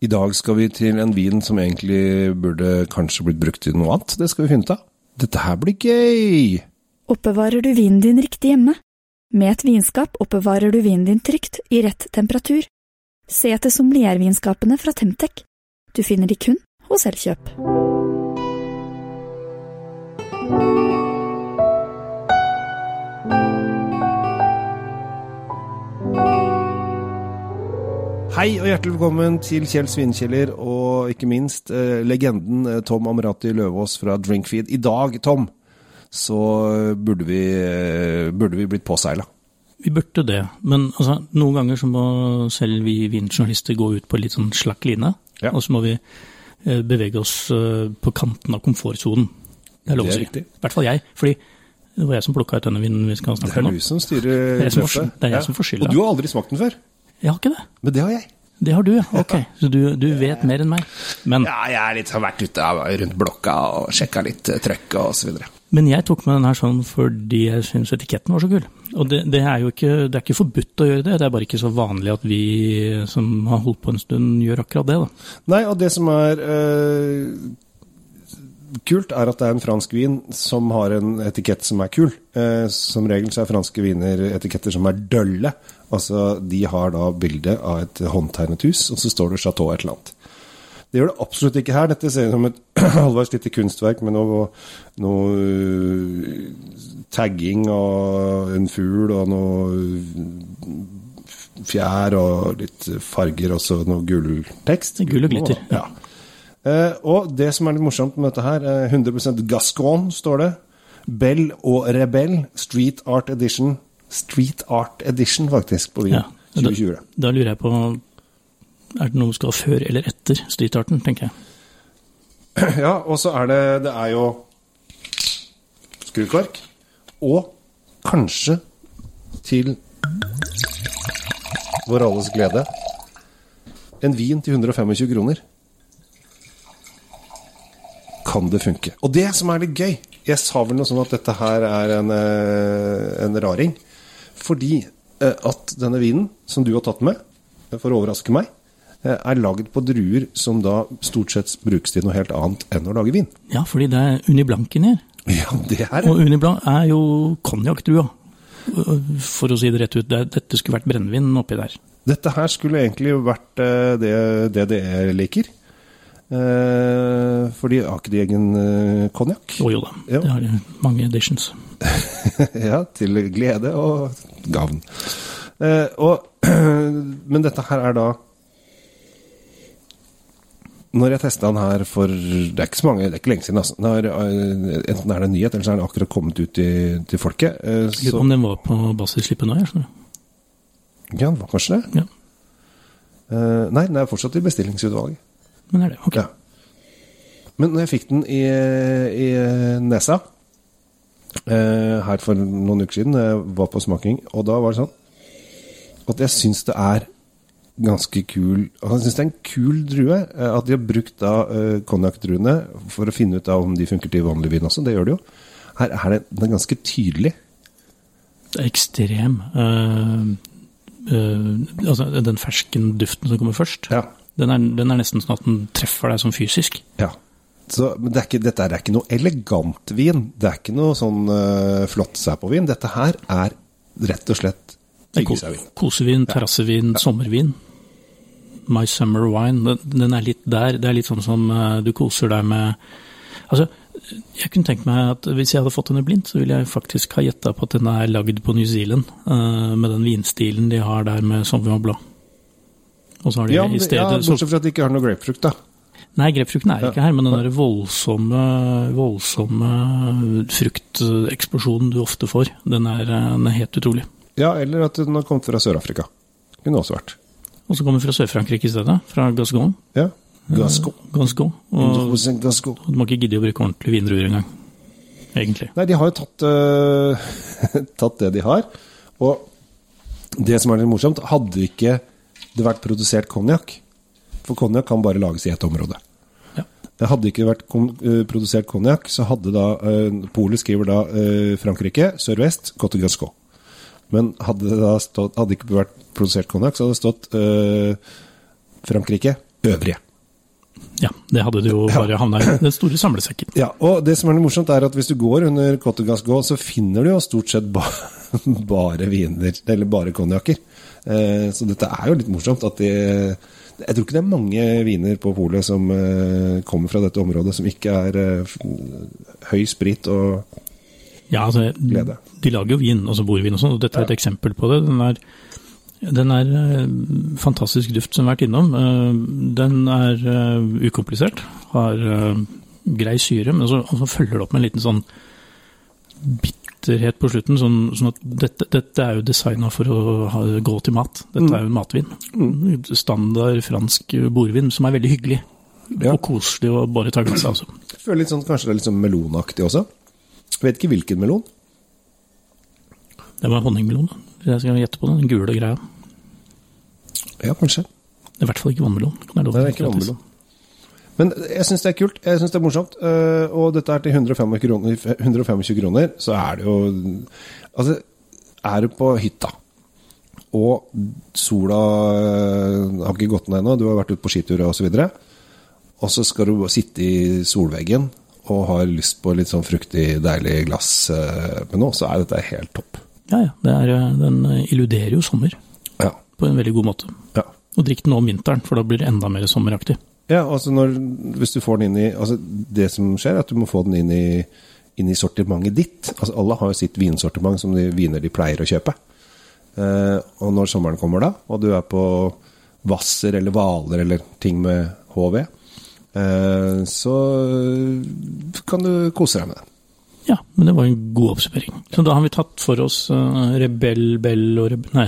I dag skal vi til en vin som egentlig burde kanskje blitt brukt til noe annet. Det skal vi finne ut av. Dette her blir gøy! Oppbevarer du vinen din riktig hjemme? Med et vinskap oppbevarer du vinen din trygt i rett temperatur. Se etter sommeliervinskapene fra Temtec. Du finner de kun hos Elkjøp. Hei og hjertelig velkommen til Kjell Svinkjeller og ikke minst eh, legenden eh, Tom Amrati Løvaas fra Drinkfeed. I dag, Tom, så burde vi, eh, burde vi blitt påseila. Vi burde det, men altså, noen ganger så må selv vi vinjournalister gå ut på litt sånn slakk line. Ja. Og så må vi eh, bevege oss eh, på kanten av komfortsonen. Det er lov å er si. I hvert fall jeg, fordi det var jeg som plukka ut denne vinen vi skal Det snakke er om du nå. som styrer Det er jeg som det er jeg som får skylda. Og du har aldri smakt den før. Jeg har ikke det. Men det har jeg. Det har du, ja. Ok, så du, du vet mer enn meg. Men, Ja, jeg har liksom har vært ute rundt blokka og sjekka litt eh, trøkk og så videre. men jeg tok med den her sånn fordi jeg syns etiketten var så kul. Og det, det er jo ikke, det er ikke forbudt å gjøre det, det er bare ikke så vanlig at vi som har holdt på en stund, gjør akkurat det. da. Nei, og det som er eh, kult, er at det er en fransk vin som har en etikett som er kul. Eh, som regel så er franske viner etiketter som er dølle. Altså, de har da bilde av et håndtegnet hus, og så står det Chateau et eller annet. Det gjør det absolutt ikke her. Dette ser ut som et halvveis lite kunstverk med noe, noe øh, tagging og en fugl og noe fjær og litt farger og så noe gulltekst. Gull og glitter, Ja. Eh, og det som er litt morsomt med dette her, eh, 100% Gascon står det. Bell og Rebell, Street Art Edition. Street Art Edition, faktisk, på vin. Ja, da- 2020. Da lurer jeg på Er det noe som skal før eller etter streetarten, tenker jeg. Ja, og så er det Det er jo skrukork. Og kanskje til vår alles glede en vin til 125 kroner. Kan det funke? Og det som er litt gøy Jeg sa vel noe sånn at dette her er en, eh, en raring. Fordi eh, at denne vinen, som du har tatt med, for å overraske meg, eh, er lagd på druer som da stort sett brukes til noe helt annet enn å lage vin. Ja, fordi det er Uniblanken her. Ja, det er det. Og uniblank er jo konjakkdrua. For å si det rett ut, dette skulle vært brennevin oppi der. Dette her skulle egentlig vært det det DDE liker. Eh, for de har ikke de egen eh, konjakk. Jo jo da, Ja. det har de mange editions. ja, til glede og gavn. Eh, og, men dette her er da Når jeg testa den her for Det er ikke så mange, det er ikke lenge siden. Altså. Eh, enten er det en nyhet, eller så er den akkurat kommet ut til, til folket. Eh, Lurer på om den var på basisslippet nå, jeg ja, den var kanskje det? Ja, Eh, nei, den er fortsatt i bestillingsutvalget. Men er det. Ok. Ja. Men når jeg fikk den i, i nesa eh, her for noen uker siden, jeg var på smaking, og da var det sånn at jeg syns det er ganske kul Og Jeg syns det er en kul drue. eh, At de har brukt da eh, konjakkdruene for å finne ut da om de funker til vanlig vin også. Det gjør de jo. Her er det, den er ganske tydelig. Ekstrem. Uh, uh, altså, den fersken duften som kommer først, Ja. Den, er, den er nesten sånn at den treffer deg som fysisk. Ja. Så, men det er ikke, dette er ikke noe elegant vin. Det er ikke noe sånn uh, flott seg på vin. Dette her er rett og slett tyggesauvin. Kosevin, terrassevin, sommervin. My summer wine. Den, den er litt der. Det er litt sånn som uh, du koser deg med Altså, jeg kunne tenkt meg at hvis jeg hadde fått denne blindt, så ville jeg faktisk ha gjetta på at den er lagd på New Zealand, uh, med den vinstilen de har der med Sauvignon Blanc. Og så har de Ja, i stedet ja, bortsett fra at de ikke har noe grapefrukt, da. Nei, grepfrukten er ikke her, men den der voldsomme, voldsomme frukteksplosjonen du ofte får, den er, eh, den er helt utrolig. Ja, eller at den har kommet fra Sør-Afrika. Kunne også vært. Og så kommer den fra Sør-Frankrike i stedet, fra Gascon. Ja. Gascon. Gascon. Og Gasco. du må ikke gidde å bruke ordentlige vindruer engang, egentlig. Nei, de har jo tatt, uh, tatt det de har. Og det som er litt morsomt, hadde ikke det vært produsert konjakk For konjakk kan bare lages i ett område. Ja. Det hadde ikke vært øh, produsert konjakk, så hadde da øh, Polet skriver da øh, Frankrike, sørvest, Cote Gasco. Men hadde det da stått, hadde ikke vært produsert konjakk, så hadde det stått øh, Frankrike, øvrige. Ja, det hadde det jo bare havna i den store samlesekken. Ja, og det som er litt morsomt, er at hvis du går under Cottegas Gå, så finner du jo stort sett ba bare viner, eller bare konjakker. Eh, så dette er jo litt morsomt at de Jeg tror ikke det er mange viner på polet som eh, kommer fra dette området som ikke er eh, høy sprit og Ja, altså, Glede. de lager jo vin, altså bordvin og sånn, og dette er et eksempel på det. Den er, den er fantastisk duft som vi har vært innom. Den er ukomplisert, har grei syre, men så, følger det opp med en liten sånn bitterhet på slutten. Sånn, sånn at dette, dette er jo designa for å ha, gå til mat. Dette er jo en matvin. Standard fransk bordvin som er veldig hyggelig. Ja. Og koselig å bare ta glass av. Altså. Føler litt sånn, Kanskje det er litt sånn melonaktig også? Jeg vet ikke hvilken melon. Det var honningmelon. Jeg skal gjette på den, Den gule greia. Ja, kanskje. Det er i hvert fall ikke vannmelon. Det er ikke vannmelon. Men jeg syns det er kult. Jeg syns det er morsomt. eh, Og dette er til 125 kroner, 125 kroner, så er det jo Altså, er du på hytta, og sola eh, har ikke gått ned ennå, du har vært ute på skitur og så videre, og så skal du sitte i solveggen og har lyst på litt sånn fruktig, deilig glass eh, med noe, så er dette helt topp. Ja, ja. Det er, den illuderer jo sommer Ja. på en veldig god måte. ja. Og drikk den nå om vinteren, for da blir det enda mer sommeraktig. Ja, altså når, hvis du får den inn i altså Det som skjer, er at du må få den inn i, inn i sortimentet ditt. Altså Alle har jo sitt vinsortiment som de viner de pleier å kjøpe. Eh, og når sommeren kommer da, og du er på Hvasser eller Hvaler eller ting med HV, eh, så kan du kose deg med det. Men det var en god oppsummering. Så da har vi tatt for oss uh, Rebell, Bell og Reb... Nei,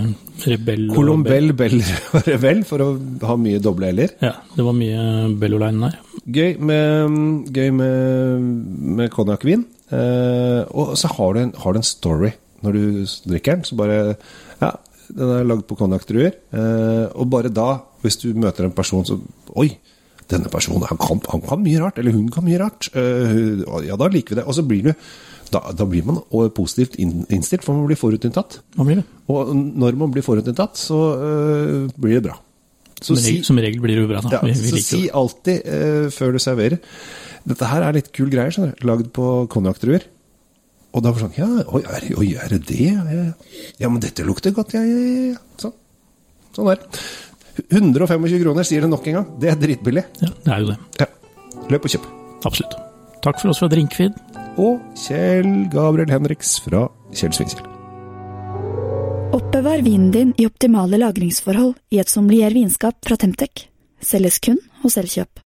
Rebell Colombell, Bell og Rebell, for å ha mye doble l-er. Ja, det var mye Belloline der. Gøy med, gøy med, med konjakkvin. Eh, og så har du, en, har du en story når du drikker den. Så bare Ja, den er lagd på konjakkdruer. Eh, og bare da, hvis du møter en person som Oi! Denne personen han kan, han kan mye rart, eller hun kan mye rart. Eh, ja, da liker vi det. Og så blir du da, da blir man positivt innstilt, for man blir forutinntatt. Og når man blir forutinntatt, så eh, blir det bra. Så Som, si- regel, som regel blir det jo bra, da. ja, vi, vi så si det. alltid eh, før du serverer Dette her er litt kul greier, skjønner du. Lagd på konjakkdruer. Og da var det sånn Ja, oi, er, oi, er det det? Ja, men dette lukter godt, ja, ja, ja. Sånn. Sånn der. 125 kroner, sier det nok en gang. Det er dritbillig. Ja, det er jo det. Ja. Løp og kjøp. Absolutt. Takk for oss fra Drinkfeed. Og Kjell Gabriel Henriks fra Kjell Svinkjell. Oppbevar vinen din i optimale lagringsforhold i et sommelier vinskap fra Temtec. Selges kun hos Elkjøp.